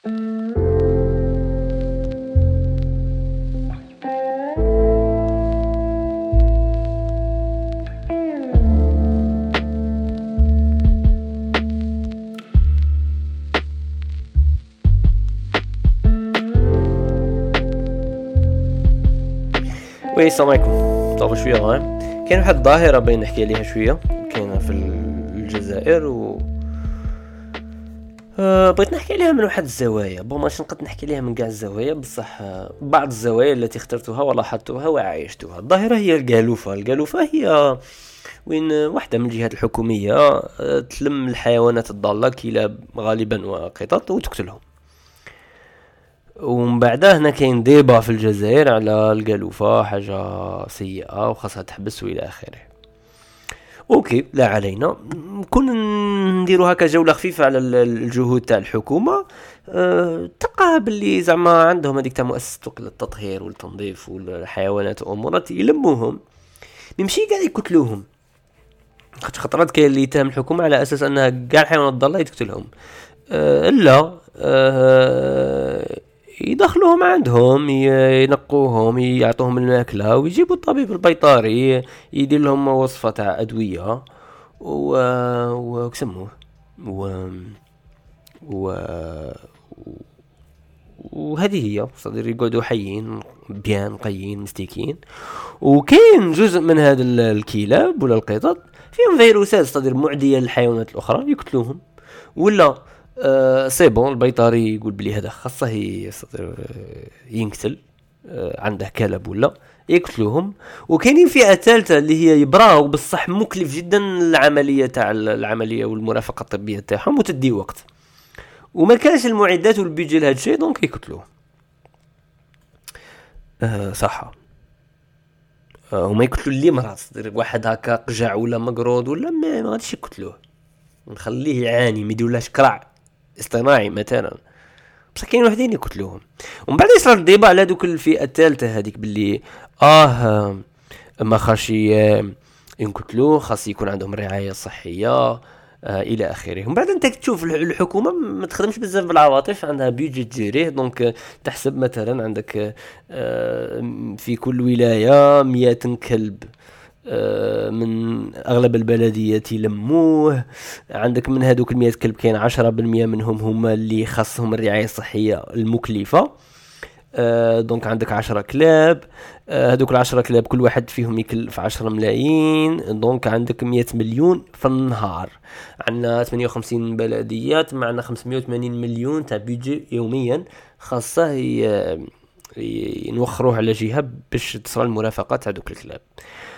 وي السلام عليكم. طابا شوية غايم كاين واحد الظاهرة بين نحكي عليها شوية كاينة في الجزائر و أه بغيت نحكي عليها من واحد الزوايا. بون ماشي نقدر نحكي عليها من كاع الزوايا؟ بصح آه، بعض الزوايا التي اخترتها ولاحظتها وعايشتها الظاهرة هي القالوفة. القالوفة هي وين واحدة من الجهات الحكومية آه، تلم الحيوانات الضالة كلاب غالبا وقطط وتقتلهم. ومن بعدها هنا كاين ديبا في الجزائر على القالوفة حاجة سيئة وخاصها تحبس وإلى آخره. أوكي لا علينا. كون نديرو هكا جولة خفيفة على الجهود تاع الحكومة. أه تلقى باللي زعما عندهم هذيك تاع مؤسسة التطهير والتنظيف والحيوانات وامورات يلموهم. نمشي قاعد يقتلوهم. خطرات كاين اللي يتهم الحكومة على أساس أنها كاع الحيوانات الضالة يتقتلهم. أه لا. أه يدخلوهم عندهم ينقوهم يعطوهم الماكلة ويجيبوا الطبيب البيطاري يدير لهم وصفة تاع أدوية و وكسموه و و وهذه هي. صدر يقعدوا حيين بيان نقيين مستيكين. وكاين جزء من هذا الكلاب ولا القطط فيهم فيروسات صدر معدية للحيوانات الأخرى يقتلوهم. ولا آه سي بون البيطاري يقول بلي هذا خاصة يستطيع ينقتل آه عنده كلب ولا يقتلوهم. وكاينين فئة ثالثة اللي هي يبراو بصح مكلف جدا العملية تاع العملية والمرافقة الطبية تاعهم وتدي وقت. وما كانش المعدات والبيجي لهذا الشيء دونك يقتلوه. آه صح آه وما يقتلوا اللي مرض. واحد هكا قجع ولا مقرود ولا ما غاديش يقتلوه. نخليه يعاني ما يديرولهاش كرع اصطناعي مثلا. بصح كاين وحدين يقتلوهم. ومن بعد يصرى الديبا على دوك الفئة الثالثة هذيك باللي آه ما خاش ينقتلوه خاص يكون عندهم رعاية صحية آه إلى آخره. ومن بعد أنت تشوف الحكومة ما تخدمش بزاف بالعواطف عندها بيجي تجيريه دونك تحسب مثلا عندك آه في كل ولاية مئة كلب. من أغلب البلديات يلموه عندك من هذوك المئة كلب كاين عشرة بالمئة منهم هما اللي خاصهم الرعاية الصحية المكلفة. آه donc عندك عشرة كلاب. آه هذوك العشرة كلاب كل واحد فيهم يكلف عشرة ملايين. donc عندك مية مليون في النهار. عندنا ثمانية وخمسين بلديات معنا خمسمية وثمانين مليون تاع بيجي يوميا. خاصة ينوخروه على جهة باش تصرى المرافقة تاع دوك الكلاب. آه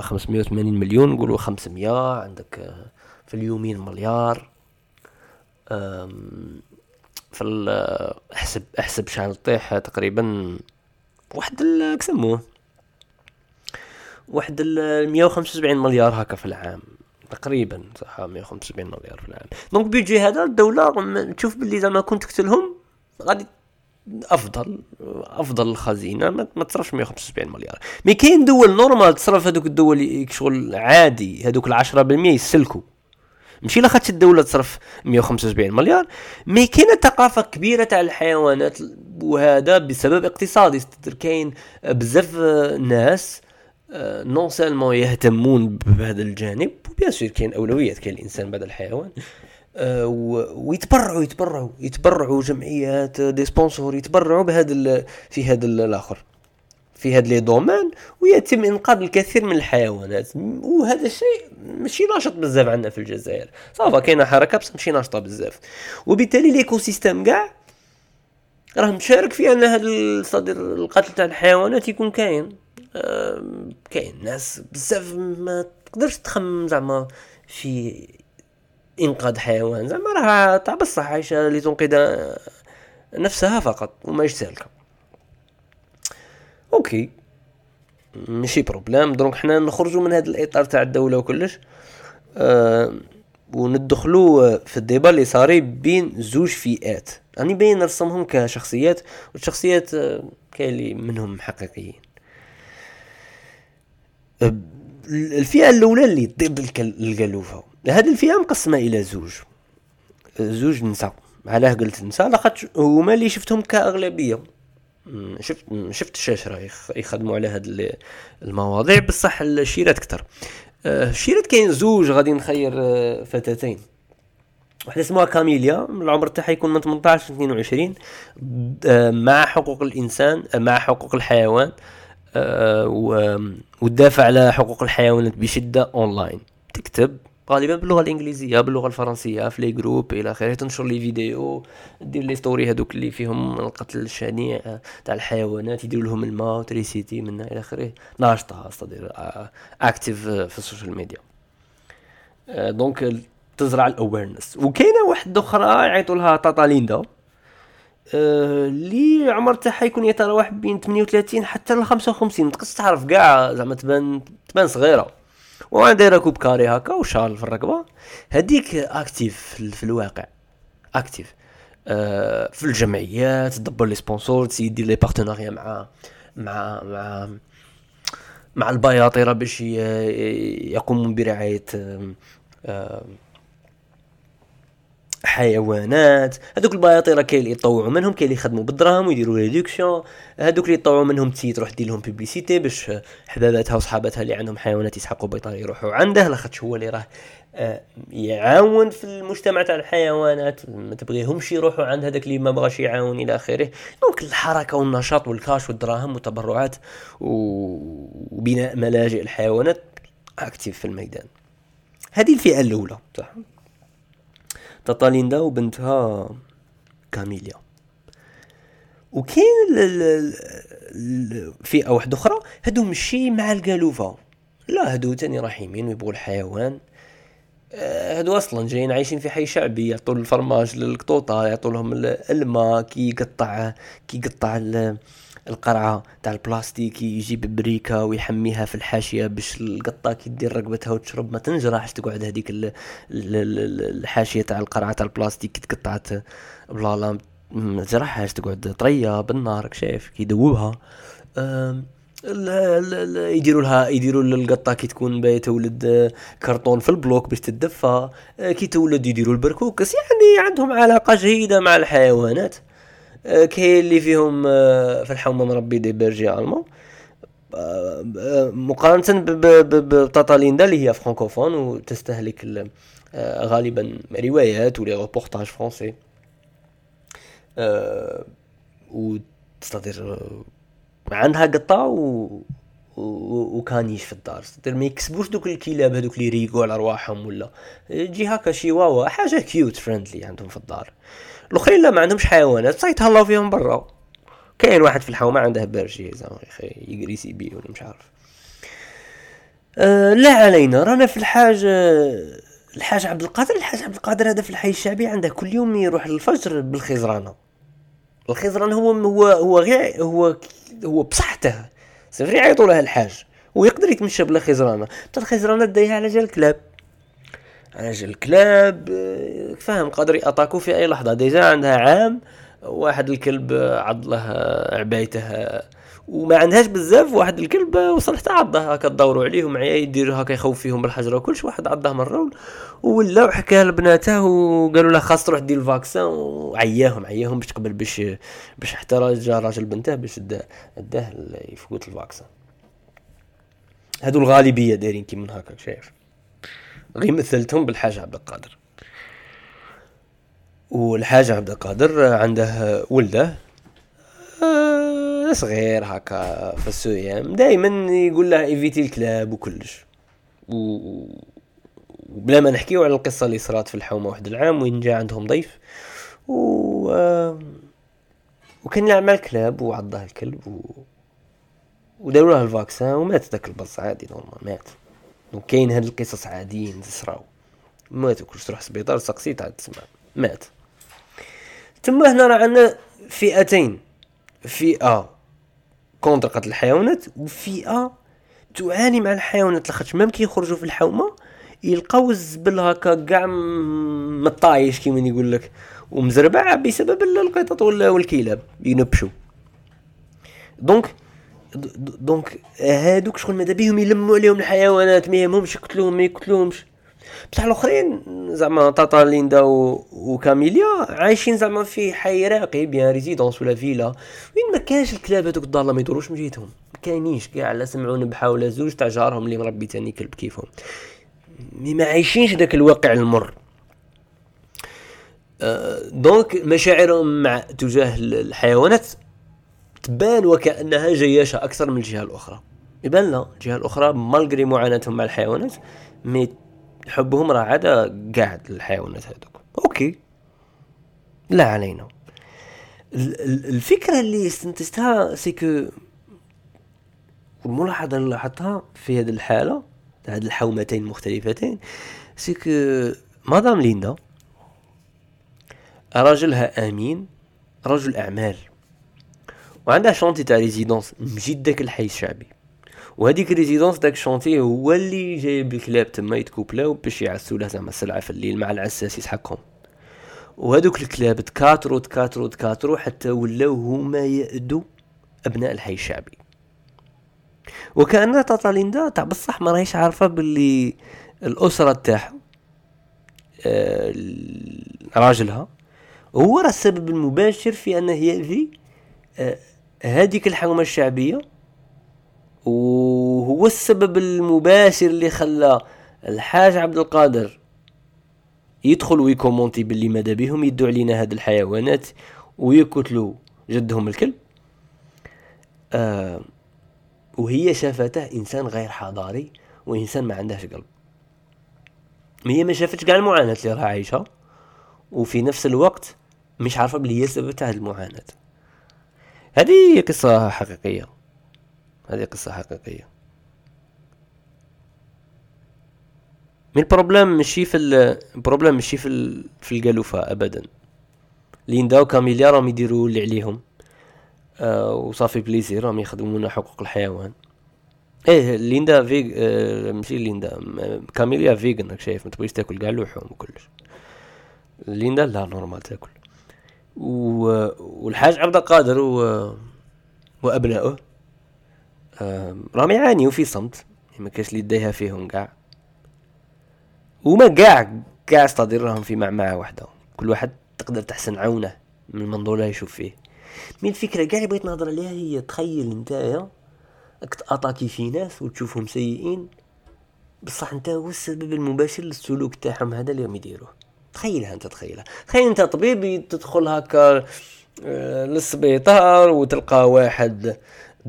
580 مليون نقولوا 500 عندك آه في اليومين مليار. في احسب احسب شحال طيح تقريبا واحد كسموه. واحد ال 175 مليار هكا في العام تقريبا صح 175 مليار في العام. دونك بيجي هذا الدولة تشوف باللي زعما كنت تقتلهم غادي أفضل أفضل الخزينة ما تصرفش 175 مليار. mais كاين دول normal تصرف هذوك الدول شغل عادي هذوك ال 10% يسلكوا ماشي لاخاطش الدولة تصرف 175 مليار mais كاينة ثقافة كبيرة تاع الحيوانات وهذا بسبب اقتصادي. كاين بزاف ناس non seulement يهتمون بهذا الجانب و bien sûr كاين أولويات كاين الإنسان بعد الحيوان. آه، ويتبرعوا يتبرعوا يتبرعوا جمعيات des sponsors يتبرعوا بهذا في هذا الآخر. في هذا les domaines ويتم إنقاذ الكثير من الحيوانات. وهذا الشيء ماشي ناشط بزاف عندنا في الجزائر. ça va كاينة حركة بس ماشي ناشطة بزاف. وبالتالي l'écosystème كاع راه مشارك في أن هذا القتل تاع الحيوانات يكون كاين. آه كاين ناس بزاف ما تقدرش تخمم زعما في إنقاذ حيوان زعما راه تاع بصح عايشة لتنقذ نفسها فقط وما سالكة. OK. ماشي problème. donc حنا نخرجوا من هذا الإطار تاع الدولة وكلش. أه وندخلوا في ال débat اللي صاري بين زوج فئات. راني يعني باين نرسمهم كشخصيات والشخصيات كاين اللي منهم حقيقيين. الفئة الأولى اللي ضد القلوفه هذه الفئة مقسمة إلى زوج. زوج نساء علاه قلت نساء لاخاطش هما اللي شفتهم كأغلبية. شفت شفت الشاشره يخدموا على هاد المواضيع بصح الشيرات كتر آه، الشيرات كاين زوج غادي نخير آه، فتاتين. واحدة اسمها كاميليا العمر تاعها يكون من 18 ل 22 مع حقوق الإنسان مع حقوق الحيوان وتدافع على حقوق الحيوانات بشدة أونلاين. تكتب غالبا باللغة الإنجليزية باللغة الفرنسية في les groupes إلى آخره. تنشر les vidéos دير les stories هذوك اللي فيهم القتل الشنيع تاع الحيوانات يديروا لهم الماء و électricité منها إلى آخره. ناشطة c'est-à-dire active في ال social media donc تزرع ال awareness وكاينة واحدة أخرى يعيطوا لها tata ليندا. اللي عمر تاعها يكون يتراوح بين 38 حتى ل 55 ما تقدرش تعرف كاع زعما تبان تبان صغيرة. وأنا دايره coupe carrée هكا و châle في الرقبة. هذيك active في الواقع. active آه في الجمعيات تدبر les sponsors تسيني les partenariats مع مع مع مع البياطرة باش يقومون برعاية آه حيوانات. هذوك البياطيرة كاين اللي يطوعوا منهم كاين اللي يخدموا بالدراهم ويديروا réduction هذوك اللي يطوعوا منهم تي تروح دير لهم publicité باش حباباتها وصحاباتها اللي عندهم حيوانات يسحقوا بيطار يروحوا عنده. لاخاطش هو اللي راه آه، يعاون في المجتمع تاع الحيوانات. ما تبغيهمش يروحوا عند هذاك اللي ما بغاش يعاون إلى آخره. donc الحركة والنشاط والكاش والدراهم والتبرعات وبناء ملاجئ الحيوانات active في الميدان. هذه الفئة الأولى. صح. tata ليندا وبنتها كاميليا. وكاين فئة واحدة أخرى هادو مشي مع القالوفة. لا هادو تاني رحيمين ويبغوا الحيوان. آه، هادو أصلا جايين عايشين في حي شعبي يعطوا الفرماج للقطوطة يعطوا لهم الماء كي يقطع كي يقطع القرعة تاع البلاستيك يجيب بريكة ويحميها في الحاشية باش القطه كي دير رقبتها وتشرب ما تنجرحش تقعد هذيك الحاشية تاع القرعة تاع البلاستيك كي تقطعت. بلا لا ما تجرحهاش تقعد طرية بالنار شايف كي يدوبها. يديروا لها يديروا للقطه كي تكون باغية تولد كرتون في ال bloc باش تدفى. كي تولد يديروا البركوكس يعني عندهم علاقة جيدة مع الحيوانات. آه، كاين اللي فيهم آه، في الحومه مربي des bergers allemands. آه، مقارنة ب tata ليندا اللي هي فرانكوفون وتستهلك غالبا روايات و les reportages français و تستطيع عندها قطة و و caniche في الدار. تستطيع ما يكسبوش دوك الكلاب هذوك اللي يريقوا على ارواحهم ولا. تجي هكا chihuahua حاجة cute friendly عندهم في الدار. الأخرين لا ما عندهمش حيوانات. تهلاو فيهم برا. كاين واحد في الحومة عنده برجي زعما يقريسي بيه ولا مش عارف. أه لا علينا. رانا في الحاج الحاج عبد القادر. الحاج عبد القادر هذا في الحي الشعبي عنده كل يوم يروح للفجر بالخزرانة. الخزران هو هو هو غير هو هو بصحته. صافي يعيطوا له الحاج ويقدر يتمشى بلا خزرانة. حتى الخزرانة دايها على جال الكلاب. على الكلاب آه، فاهم قادر يأتاكو في أي لحظة. ديجا عندها عام واحد الكلب عض له عبايته وما عندهاش بزاف واحد الكلب وصل حتى عضه هكا تدوروا عليه ومعايا يدير هكا يخوف فيهم بالحجره وكلش واحد عضه مرة ولا وحكى لبناته وقالوا له خاص تروح دير ال vaccin وعياهم عياهم باش تقبل باش باش حتى راجل راجل بنته باش داه يفوت ال vaccin. هادو الغالبية دايرين كيما هكا شايف؟ غير مثلتهم بالحاج عبد القادر. والحاج عبد القادر عنده ولده صغير هكا في ال CEM دائما يقول له évite الكلاب وكلش. و... وبلا ما نحكيو على القصة اللي صرات في الحومة واحد العام وين جا عندهم ضيف. و وكان يلعب الكلاب وعضه الكلب و... وداروا له ال vaccin ومات ذاك البز عادي normal مات. وكاين هاد القصص عاديين تصراو مات كلش تروح سبيطار سقسيت عاد تسمع. مات. تما هنا راه عندنا فئتين. فئة contre قتل الحيوانات وفئة تعاني مع الحيوانات لاخاطش. même كي يخرجوا في الحومة يلقاو الزبل هكا كاع مطايش كيما يقول لك ومزربع بسبب القطط والكلاب ينبشوا donc donc هادوك شغل ماذا بيهم؟ يلموا عليهم الحيوانات ما يهمهمش يقتلوهم ما يقتلوهمش. بصح الاخرين زعما طاطا ليندا و... وكاميليا عايشين زعما في حي راقي bien résidence ولا فيلا. وين ما كانش الكلاب هذوك الدار ما يدوروش من جهتهم ما كاينينش كاع لا سمعوا نبحه ولا زوج تاع جارهم اللي مربي تاني كلب كيفهم. mais ما عايشينش داك الواقع المر. أه donc مشاعرهم مع تجاه الحيوانات تبان وكأنها جياشة أكثر من الجهة الأخرى. يبان لا الجهة الأخرى malgré معاناتهم مع الحيوانات mais حبهم راه عاد قاعد الحيوانات هذوك. OK. لا علينا. الفكرة اللي استنتجتها c'est que والملاحظة اللي لاحظتها في هذه الحالة هذه الحومتين المختلفتين c'est que مدام ليندا راجلها آمين رجل أعمال وعندها chantier تاع résidence مجيد داك الحي الشعبي. وهذيك résidence داك ال chantier هو اللي جايب الكلاب تما يتكوبلاو باش يعسو له زعما السلعة في الليل مع العساس يسحقهم وهذوك الكلاب تكاثروا تكاثروا تكاثروا حتى ولاو هما يأدوا أبناء الحي الشعبي. وكأن tata ليندا تاع بصح ما راهيش عارفة باللي الأسرة تاعها آه راجلها هو راه السبب المباشر في انه يأذي آه هذيك الحومة الشعبية وهو السبب المباشر اللي خلى الحاج عبد القادر يدخل ويكومونتي باللي ماذا بهم يدوا علينا هاد الحيوانات ويقتلوا جدهم الكلب آه وهي شافته إنسان غير حضاري وإنسان ما عندهش قلب. هي ما شافتش كاع المعاناة اللي راها عايشها وفي نفس الوقت مش عارفة بلي هي سببت هذه المعاناة. هذه قصة حقيقية. هذه قصة حقيقية. mais ال problème ماشي في ال problème ماشي في. في القالوفة ابدا. ليندا وكاميليا راهم يديروا اللي عليهم. آه و ça fait plaisir راهم يخدمونا حقوق الحيوان. إيه ليندا vég آه ماشي ليندا. كاميليا végane راك شايف ما تبغيش تاكل كاع اللحوم وكلش. ليندا لا normal تاكل. و... والحاج عبد القادر و... وأبنائه راهم يعانيوا في صمت. ما كاش اللي يديها فيهم كاع وما كاع كاع c'est-à-dire راهم في معمعة واحدة كل واحد تقدر تحسن عونة من المنظور اللي يشوف فيه. mais الفكرة؟ كاع اللي بغيت نهضر عليها هي تخيل نتايا راك ت attaquer في ناس وتشوفهم سيئين. بصح انت هو السبب المباشر للسلوك تاعهم هذا اللي يديروه. تخيلها انت تخيلها. تخيل انت طبيب تدخل هكا آه، للسبيطار وتلقى واحد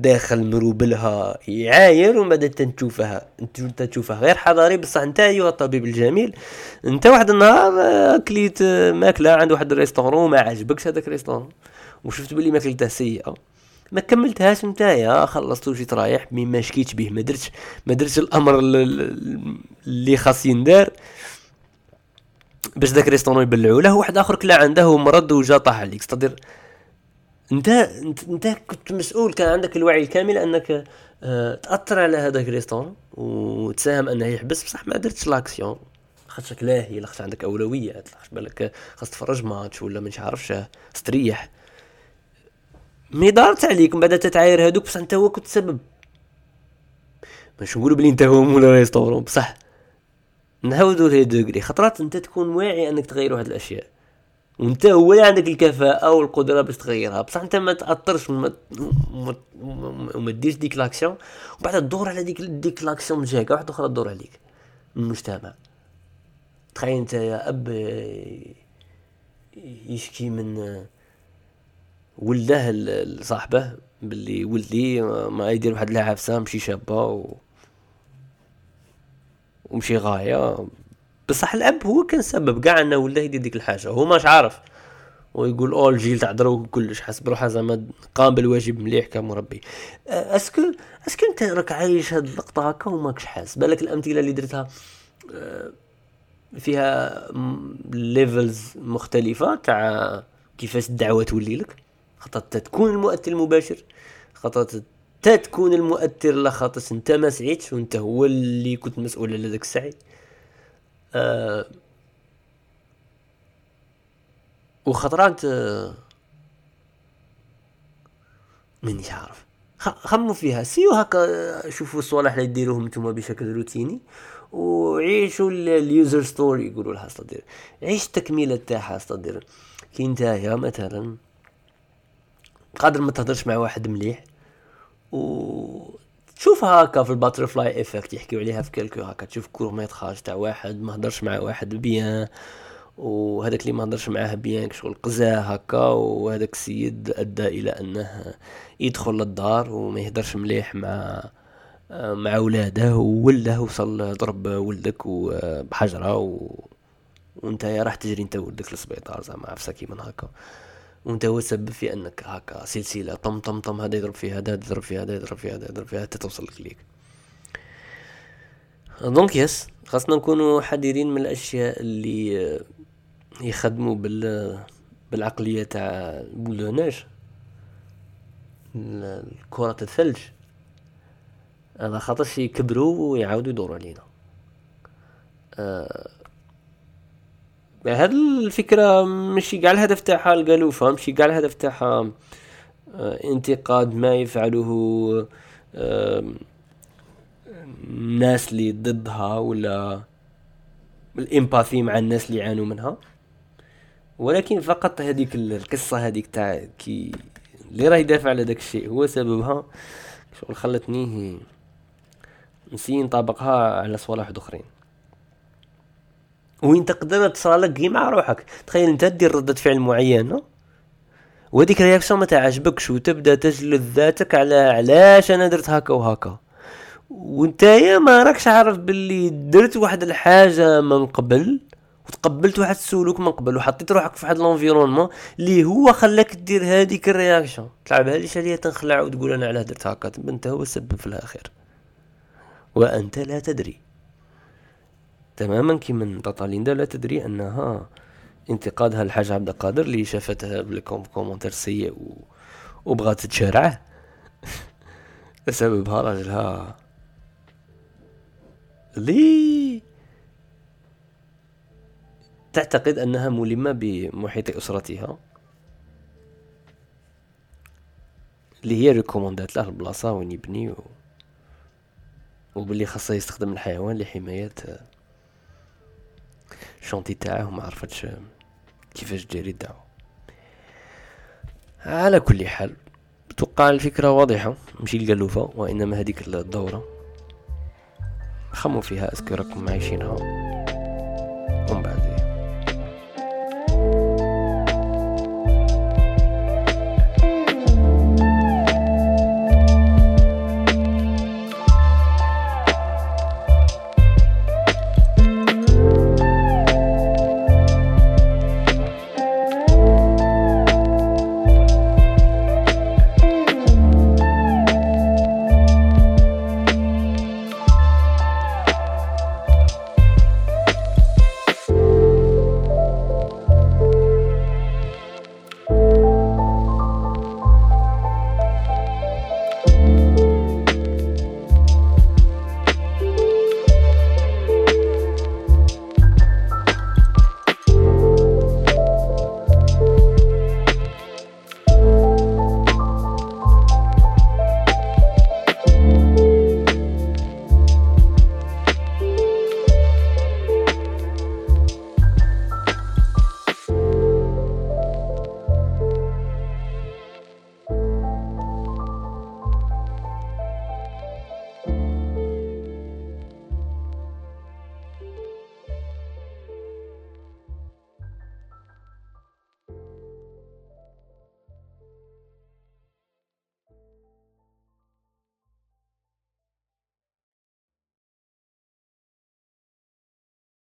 داخل مروبلها يعاير ومن بعد تنشوفها انت تشوفها غير حضاري بصح انت أيها الطبيب الجميل انت واحد النهار آه، كليت آه، ماكلة عند واحد ال restaurant ما عجبكش هذاك ال restaurant وشفت بلي ماكلته سيئة. ما كملتهاش نتايا خلصت وجيت رايح mais ما شكيتش به ما درتش ما درتش الأمر اللي خاص يندار. باش ذاك ال restaurant يبلعوا له واحد آخر كلا عنده ومرض وجا طاح عليك. c'est-à-dire انت انت كنت مسؤول كان عندك الوعي الكامل انك آه تأثر على هذاك ال restaurant وتساهم أنه يحبس بصح ما درتش l'action. خاطرك لاهي لاخاطش عندك أولويات لاخاطش بالك خاص تفرج ماتش ولا ما عارفش استريح mais دارت عليك من بعد تتعاير هذوك بصح انت هو كنت سبب. باش نقولوا بلي انت هو مولا restaurant بصح نعاودو il y a des degrés. خطرات انت تكون واعي أنك تغير واحد الأشياء. وانت هو اللي عندك الكفاءة والقدرة باش تغيرها. بصح انت ما تاثرش وما وما ديرش ديك l'action. وبعد تدور على ديك ديك l'action من جهة واحدة أخرى تدور عليك. من المجتمع. تخيل انت يا أب يشكي من ولده لصاحبه باللي ولدي ما يدير واحد العفسه مشي شابة و ومشي غاية. بصح الأب هو كان سبب. كاع إنه ولا يدير ديك الحاجة. هو ماش عارف. ويقول أو الجيل تاع دروك كلش حسب روحه زعما قام بالواجب مليح كمربي est-ce que est-ce que أنت راك عايش هاد اللقطة هكا وماكش حاس. بالك الأمثلة اللي درتها فيها levels مختلفة تاع كيفاش الدعوة تولي لك. خاطر تكون المؤثر المباشر. خاطر تكون المؤثر لخاطر أنت ما سعيتش وأنت هو اللي كنت مسؤول على ذاك السعي. آه وخطرات آه مانيش عارف. خموا فيها. سيو هكا شوفوا الصوالح اللي ديروهم نتوما بشكل روتيني وعيشوا ال user story يقولوا لها c'est-à-dire عيش التكمله تاعها c'est-à-dire كي نتايا مثلا قادر ما تهضرش مع واحد مليح و تشوف هكا في ال butterfly effect يحكيو عليها في كلكو هكا تشوف court métrage تاع واحد ما هضرش مع واحد bien وهذاك اللي ما هضرش معاه bien شغل قزاه هكا وهذاك السيد أدى إلى أنه يدخل للدار وما يهدرش مليح مع مع ولاده وولده وصل ضرب ولدك بحجره و... وانت راح تجري انت ولدك للسبيطار زعما عفسه كيما هكا. وانت هو السبب في انك هكا سلسلة طم طم طم هذا يضرب في هذا يضرب في هذا يضرب في هذا يضرب في هذا توصل لك ليك. donc يس خاصنا نكونوا حذرين من الأشياء اللي يخدموا بال بالعقلية تاع boulonnage. كرة الثلج. على خاطرش يكبروا ويعاودوا يدوروا علينا. آه هاد الفكرة ماشي قاع الهدف تاعها القالوفة ماشي قاع الهدف تاعها آه انتقاد ما يفعله آه الناس اللي ضدها ولا الإمباثي مع الناس اللي يعانوا منها. ولكن فقط هذيك القصة هذيك تاع كي اللي راه يدافع على داك الشيء هو سببها. شغل خلتني نسي نطابقها على صوالح أخرين. وين تقدر تصرالك مع روحك. تخيل أنت دير ردة فعل معينة وهذيك ال réaction ما تعجبكش وتبدأ تجلد ذاتك على علاش أنا درت هكا وهكا. وأنت ما راكش عارف باللي درت واحد الحاجة من قبل وتقبلت واحد السلوك من قبل وحطيت روحك في واحد l'environnement اللي هو خلاك دير هذيك ال réaction تلعبها ليش عليا تنخلع وتقول أنا علاه درت هكا أنت هو السبب في الأخير. وأنت لا تدري. تماما كيما تطاليندا لا تدري انها انتقادها الحاج عبد القادر اللي شافتها بال commentaire سيء و... وبغات تشارعه سببها راجلها. لي تعتقد أنها ملمة بمحيط أسرتها. اللي هي ريكوموندات له البلاصة وين يبني و... وباللي خاصه يستخدم الحيوان لحماية ال chantier تاعه وما عرفتش كيفاش تجري الدعوة. على كل حال توقع الفكرة واضحة مشي القلوفة وإنما هذيك الدورة خموا فيها أذكركم عايشينها. ومن بعد